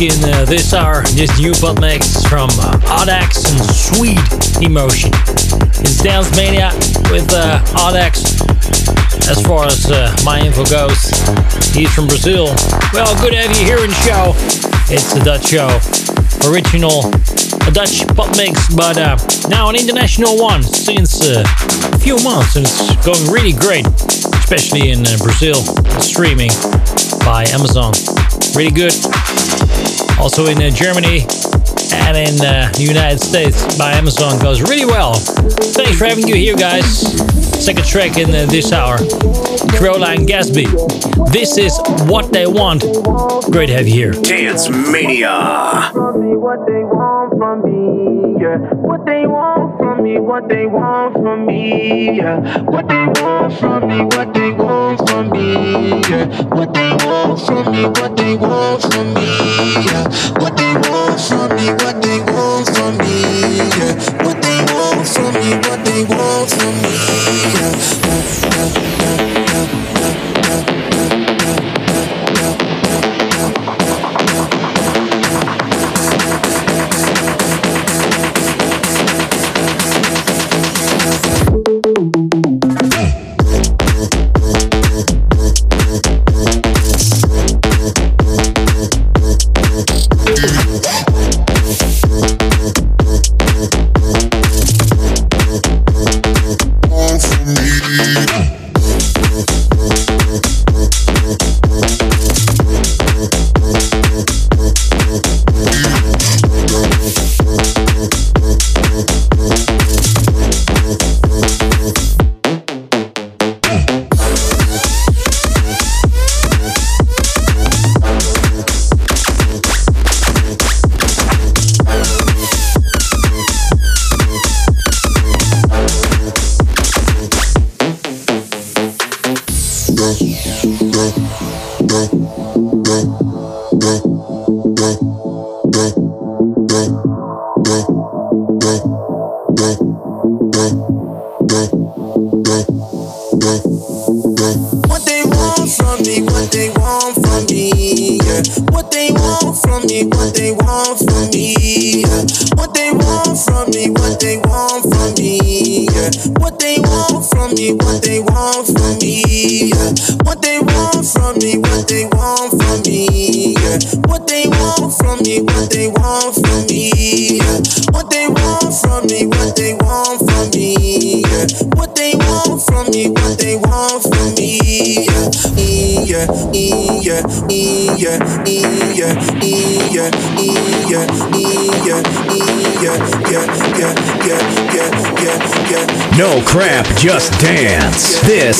In uh, this hour, this new pod mix from uh, Audax and Sweet Emotion. It's Dance Mania with uh, Audax. As far as uh, my info goes, he's from Brazil. Well, good to have you here in show. It's a Dutch show, original, a Dutch pop mix, but uh, now an international one since uh, a few months, and it's going really great, especially in uh, Brazil, streaming by Amazon. Really good also in uh, Germany and in uh, the United States by Amazon goes really well. Thanks for having you here, guys. Second track in uh, this hour, Caroline Gatsby. This is what they want. Great to have you here. Dance Mania from me, what they want from me, yeah. What they want from me, what they want from me, yeah. What they want from me, what they want from me, yeah. What they want from me, what they want from me, yeah. What they want from me, what they want from me, yeah. yeah, yeah.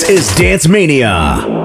Is Dance Mania.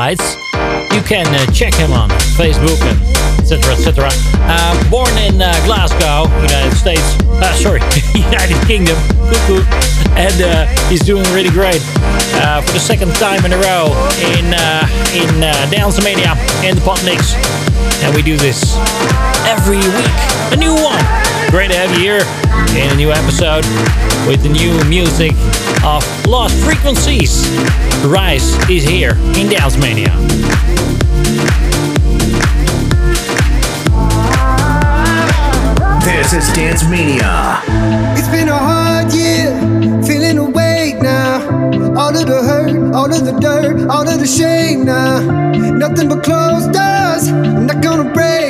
Casey Lights. You can uh, check him on Facebook and etc. etc. Uh, born in uh, Glasgow, United States. Uh, sorry, United Kingdom. Cuckoo. And uh, he's doing really great for the second time in a row in in Dance Mania in the Pop Mix. And we do this every week. A new one. Great to have you here in a new episode with the new music of Lost Frequencies. Rise is here in Dance Mania. This is Dance Mania. It's been a hard year, feeling awake now. All of the hurt, all of the dirt, all of the shame now. Nothing but closed doors, I'm not gonna break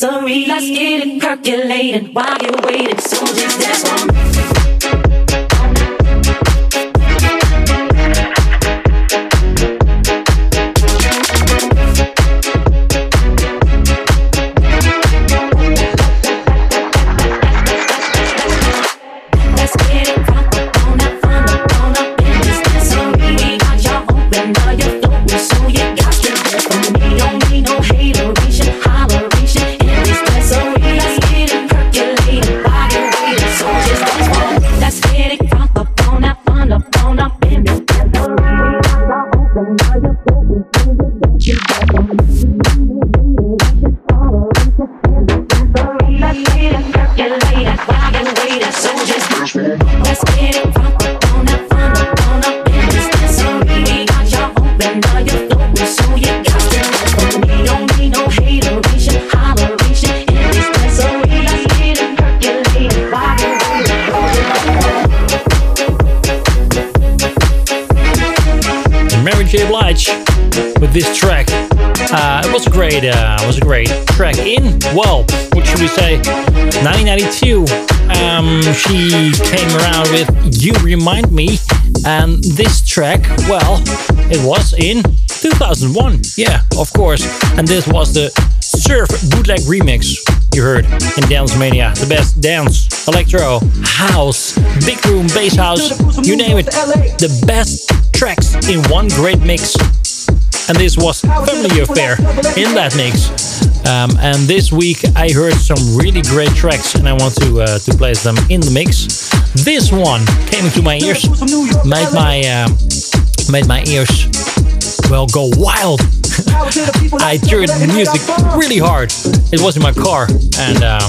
dancery. Let's get it percolating while you're waiting. So just dance. Um, she came around with You Remind Me. And this track, well, it was in 2001. Yeah, of course. And this was the Surf Bootleg Remix you heard in Dance Mania. The best dance, electro, house, big room, bass house, you name it. The best tracks in one great mix. And this was Family Affair in that mix. Um, and this week I heard some really great tracks and I want to uh, to place them in the mix. This one came into my ears, made my uh, made my ears well go wild. I turned the music really hard. It was in my car and uh,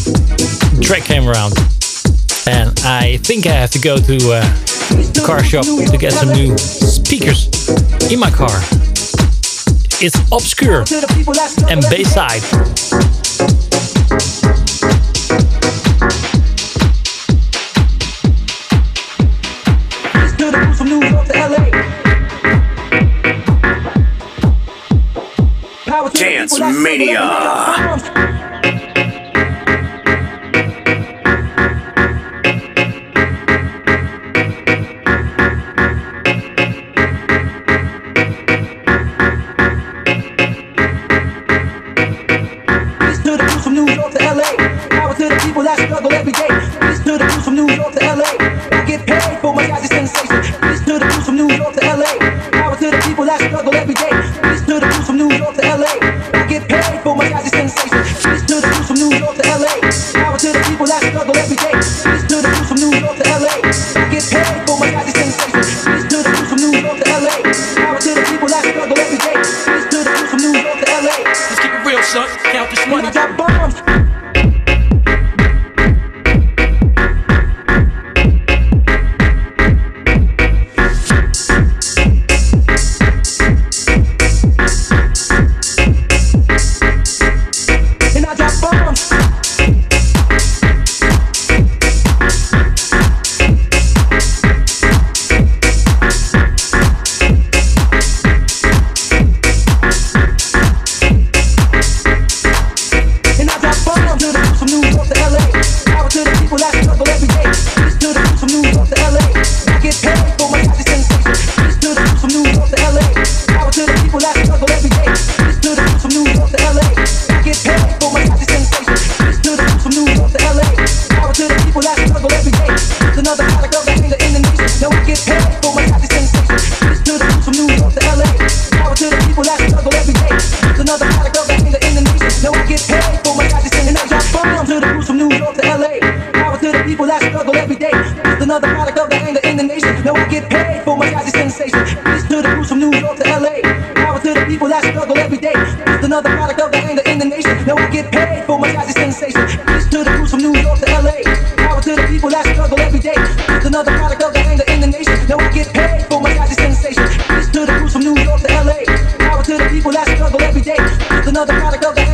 the track came around. And I think I have to go to uh, car shop to get some new speakers in my car. It's obscure and Bayside. Dance Mania. Get paid for my another product of the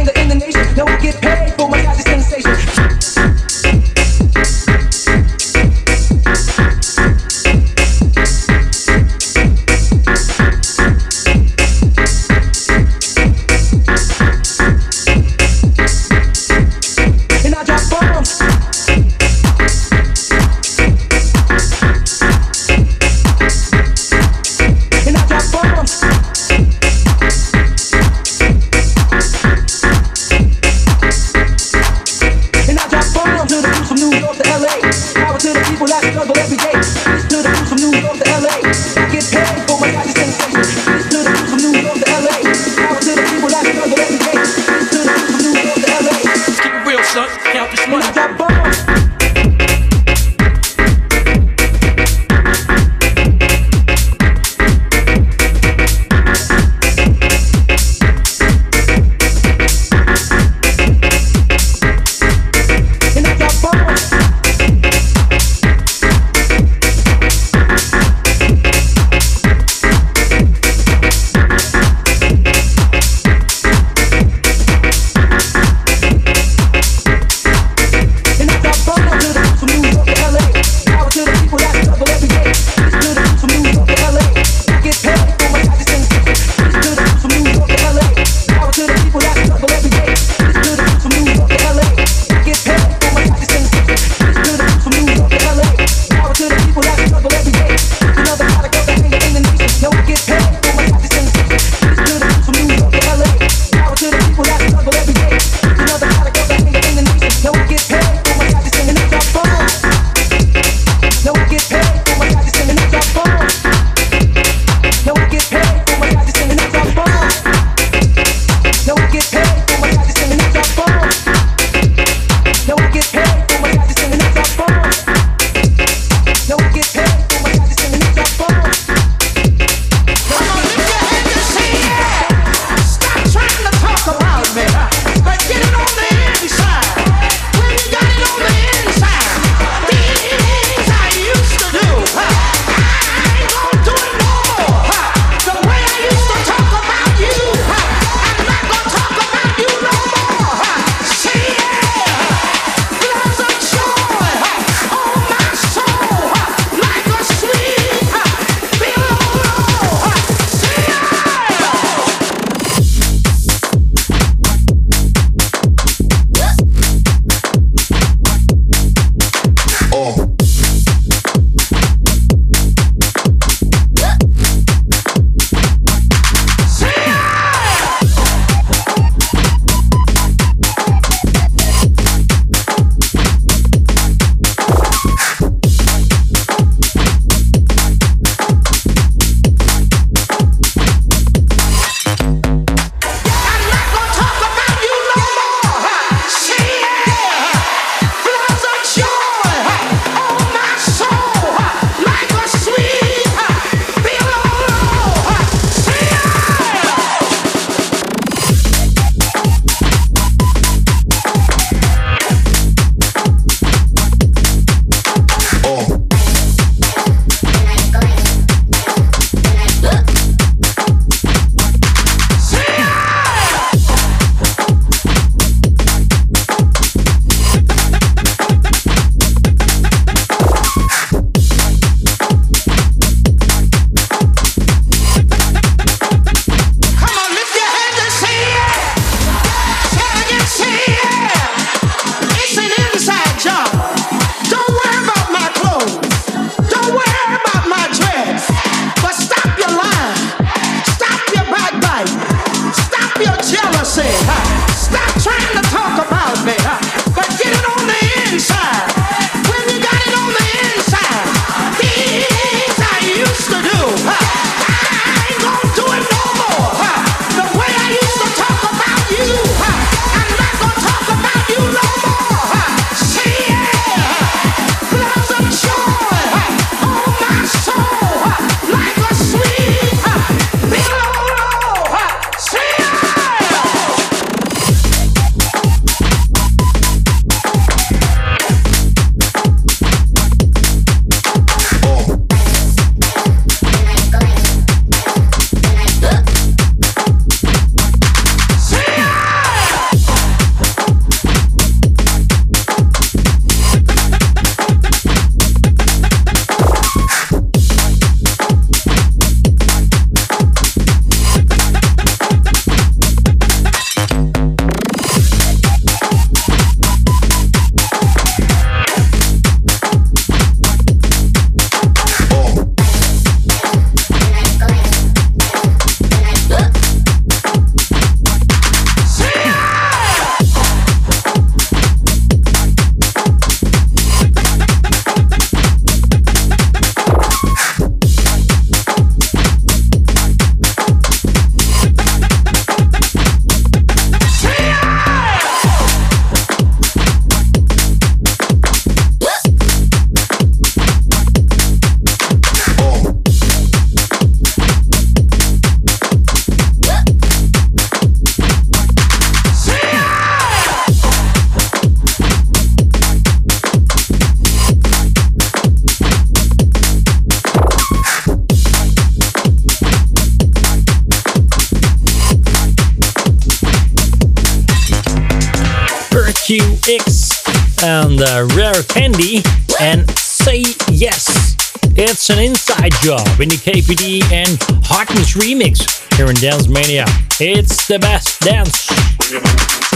job in the KPD and Hartman's remix here in Dance Mania. It's the best dance.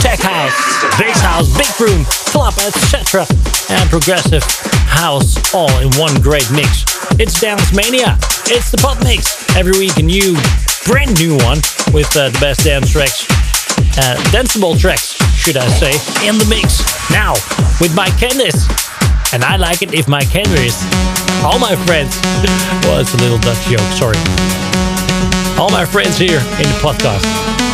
Tech house, bass house, big room, club, etc. And progressive house all in one great mix. It's Dance Mania. It's the pop Mix. Every week a new, brand new one with uh, the best dance tracks. Uh, danceable tracks, should I say, in the mix. Now, with Mike Candys. And I like it if my canaries, all my friends, well, it's a little Dutch joke, sorry. All my friends here in the podcast.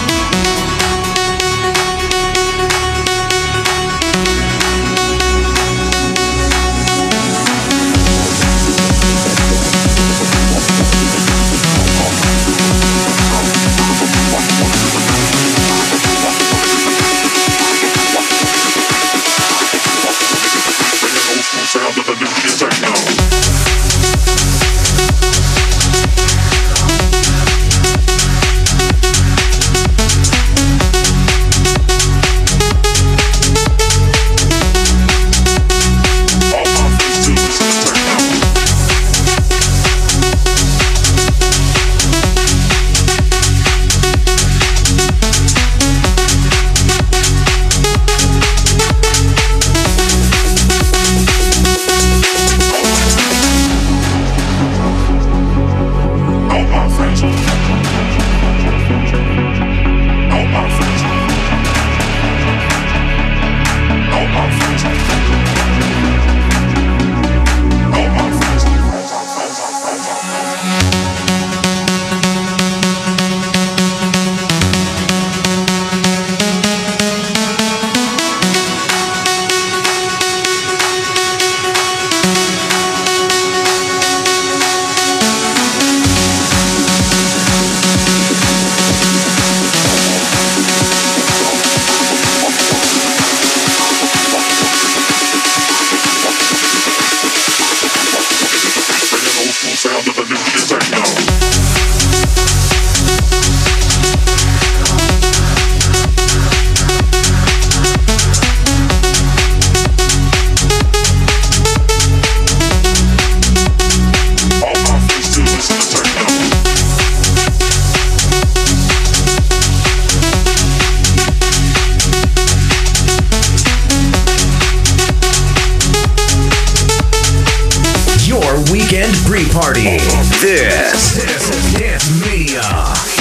Party. This this is Dance Mania.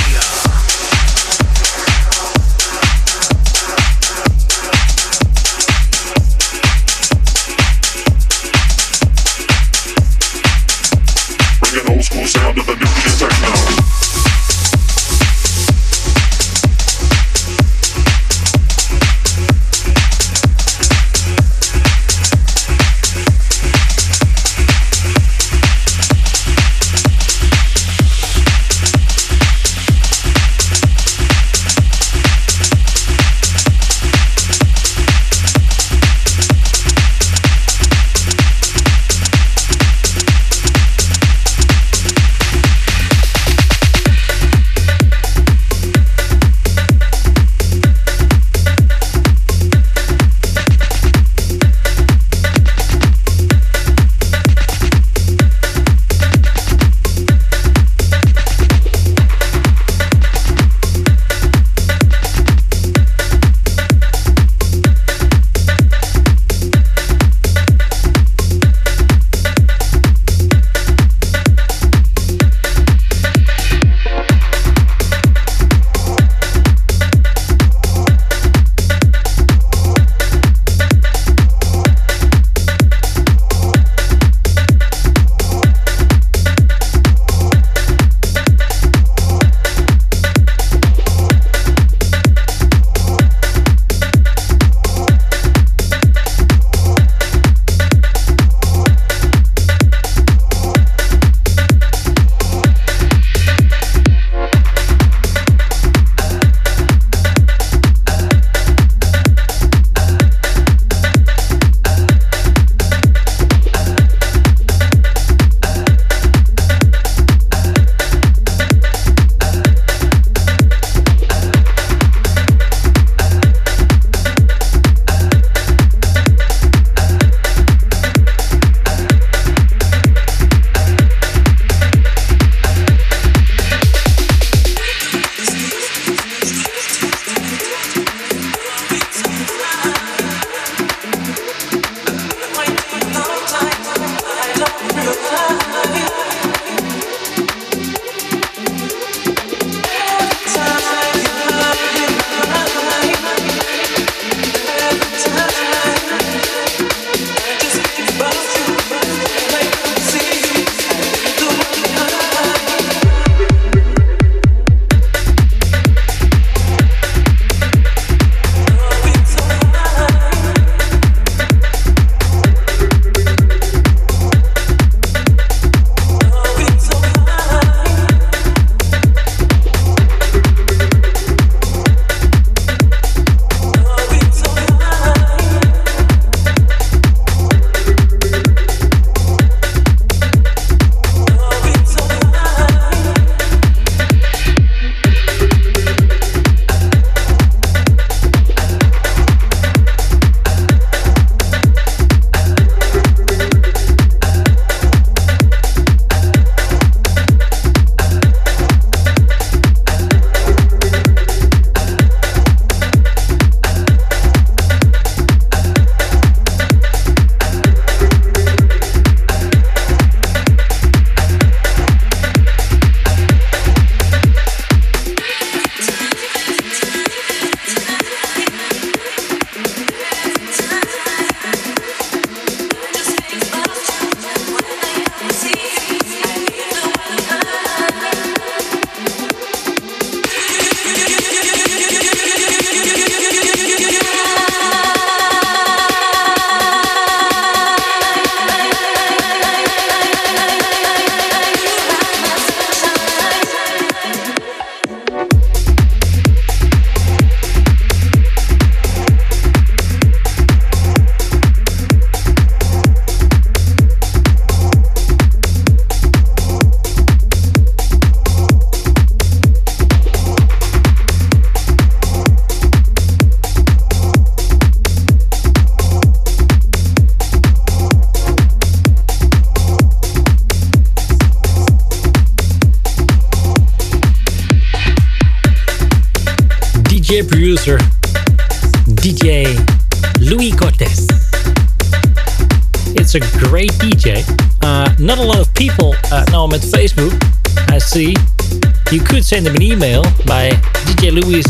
Send him an email by DJ Louis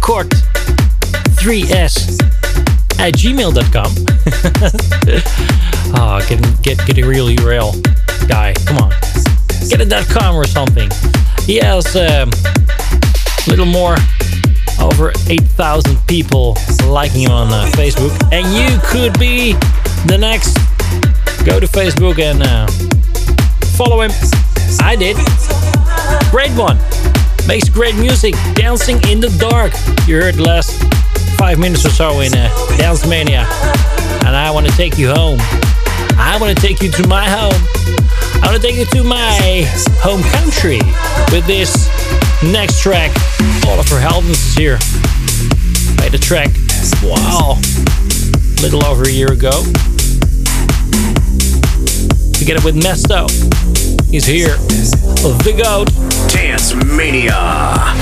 Court 3s at gmail.com. oh, ah, get, get, get a real URL, guy. Come on. Get a .com or something. He has um, a little more over 8,000 people liking him on uh, Facebook. And you could be the next. Go to Facebook and uh, follow him. I did. Great one. Makes great music. Dancing in the dark. You heard last five minutes or so in uh, Dance Mania. And I want to take you home. I want to take you to my home. I want to take you to my home country with this next track. Oliver Heldens is here. Made the track, wow, a little over a year ago. Together with Mesto. He's here. The GOAT. Dance Mania.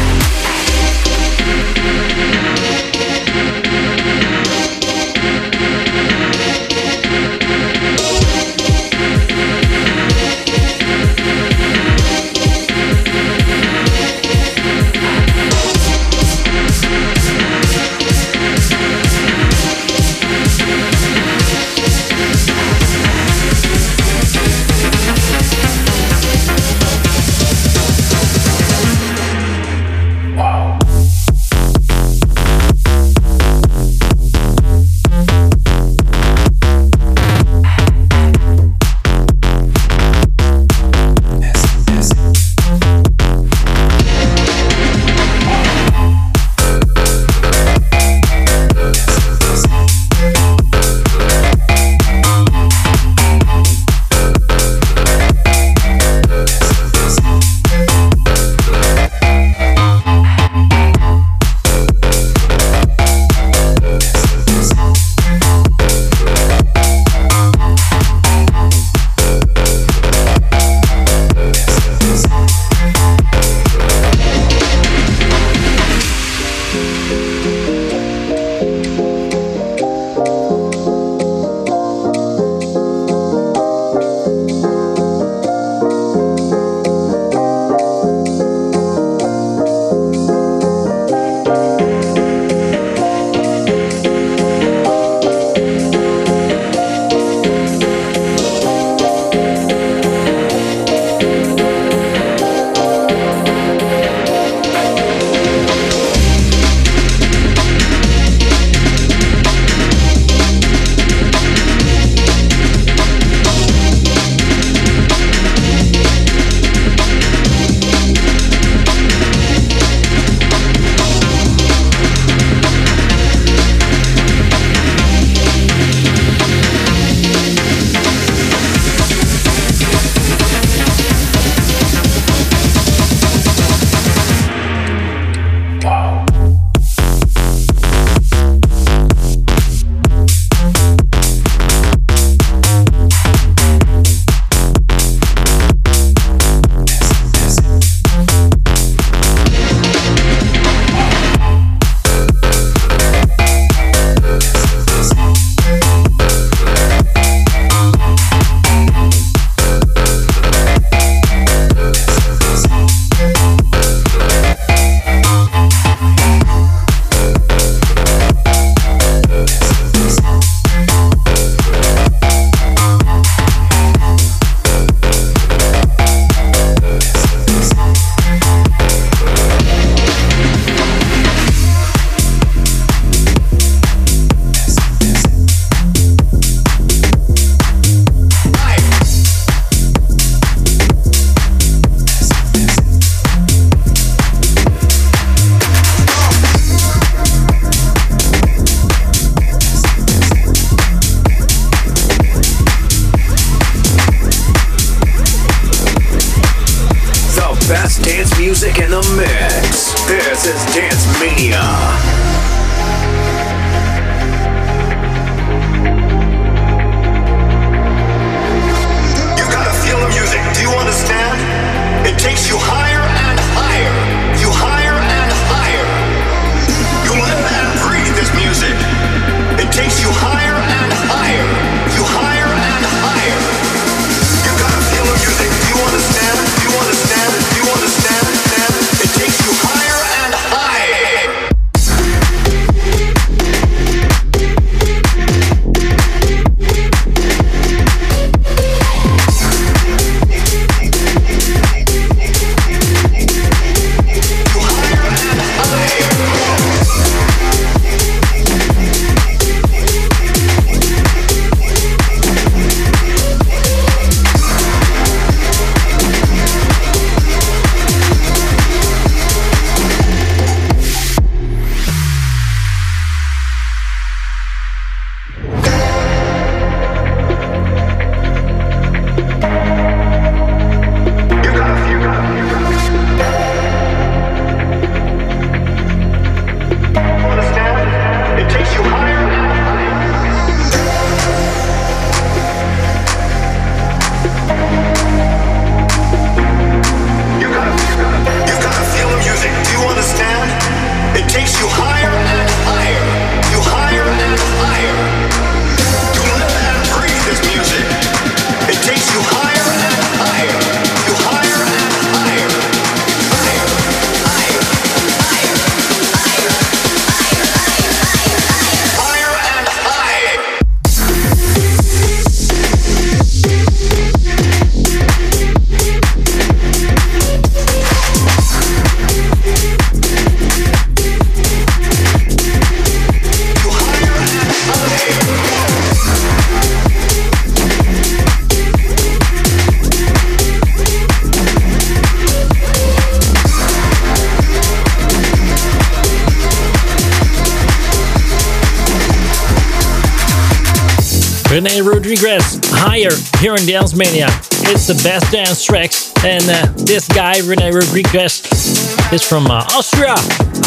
Here in Dance Mania. It's the best dance tracks. And uh, this guy, Rene Rodrigezz, is from uh, Austria.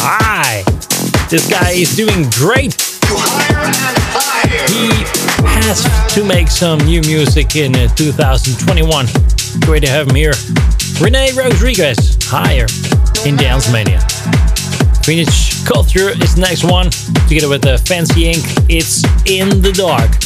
Hi! This guy is doing great. He has to make some new music in uh, 2021. Great to have him here. Rene Rodrigezz, Higher, in Dance Mania. Finnish Culture is next one, together with the Fancy Ink. It's In the Dark.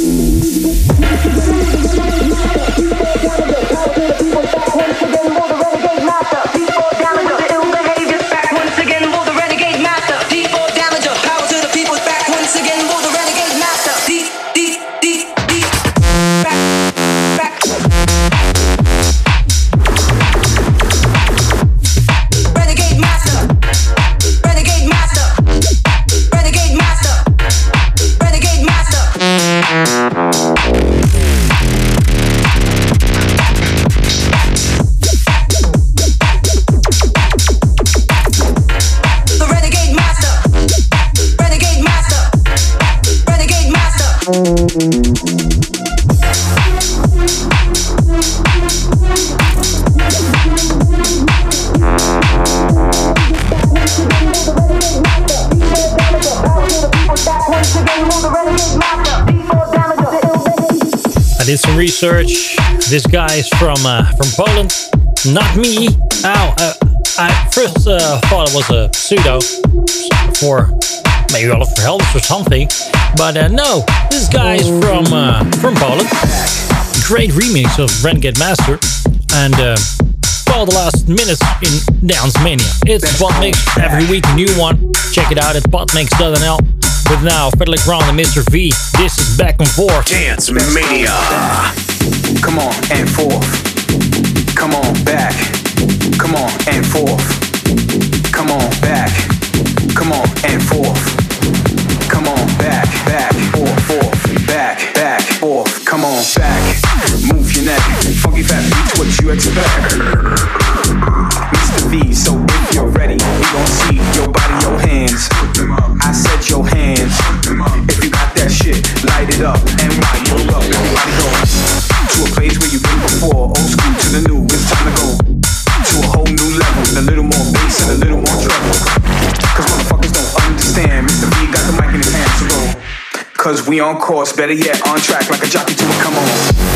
Dance Mania. Research. This guy is from uh, from Poland, not me. Oh, uh, I first uh, thought it was a pseudo for maybe Oliver Heldens or something, but uh, no, this guy is from uh, from Poland. Great remix of Renegade Master, and uh, for the last minutes in Dance Mania. It's Pod Mix every week, a new one. Check it out at podmix.nl. With now Frederick Brown and Mr. V. This is back and forth. Dance Mania. Come on and forth. Come on back. Come on and forth. Come on back. Come on and forth. Come on back, back, forth, forth, back, back, forth. Come on back. Move your neck. Funky fat beats what you expect. We on course, better yet, on track like a jockey to a come on.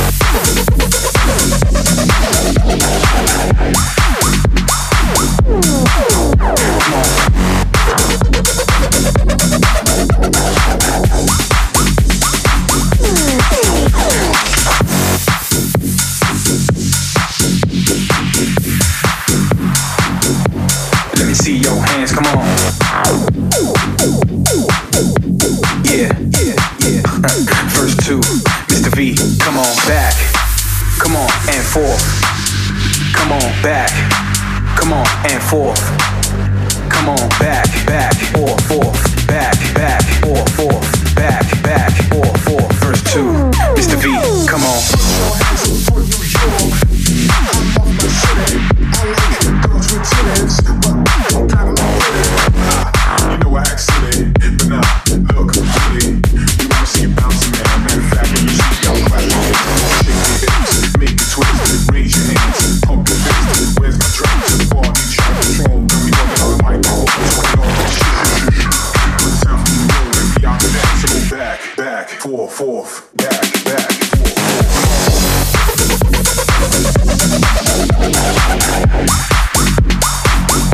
Forth, back, back,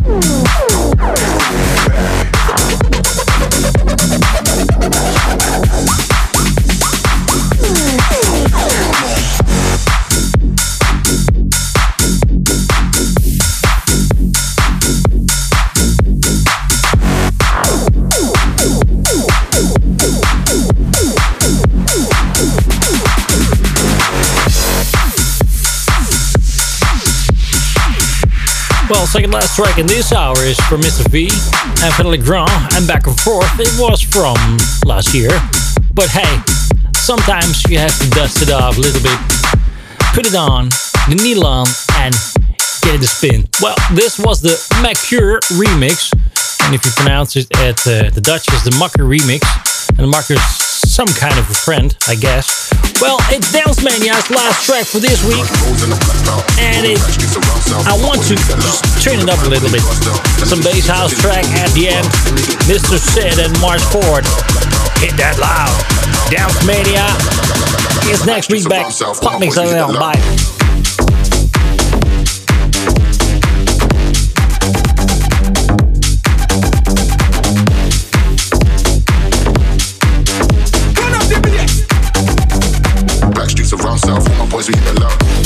forth, forth. Well, second last track in this hour is from Mr. V and Finally Grand and back and forth. It was from last year. But hey, sometimes you have to dust it off a little bit, put it on, the needle on, and get it a spin. Well, this was the Macure remix. And if you pronounce it at uh, the Dutch, it's the Makker remix. And Makker's some kind of a friend, I guess. Well, it's Dance Mania's last track for this week. And it, I want to just turn it up a little bit. Some bass house track at the end. Mr. Sid and March Ford. Hit that loud. Dance Mania is next week back. Pod Mix on Bye. Back streets around south, all my boys we hit the loud.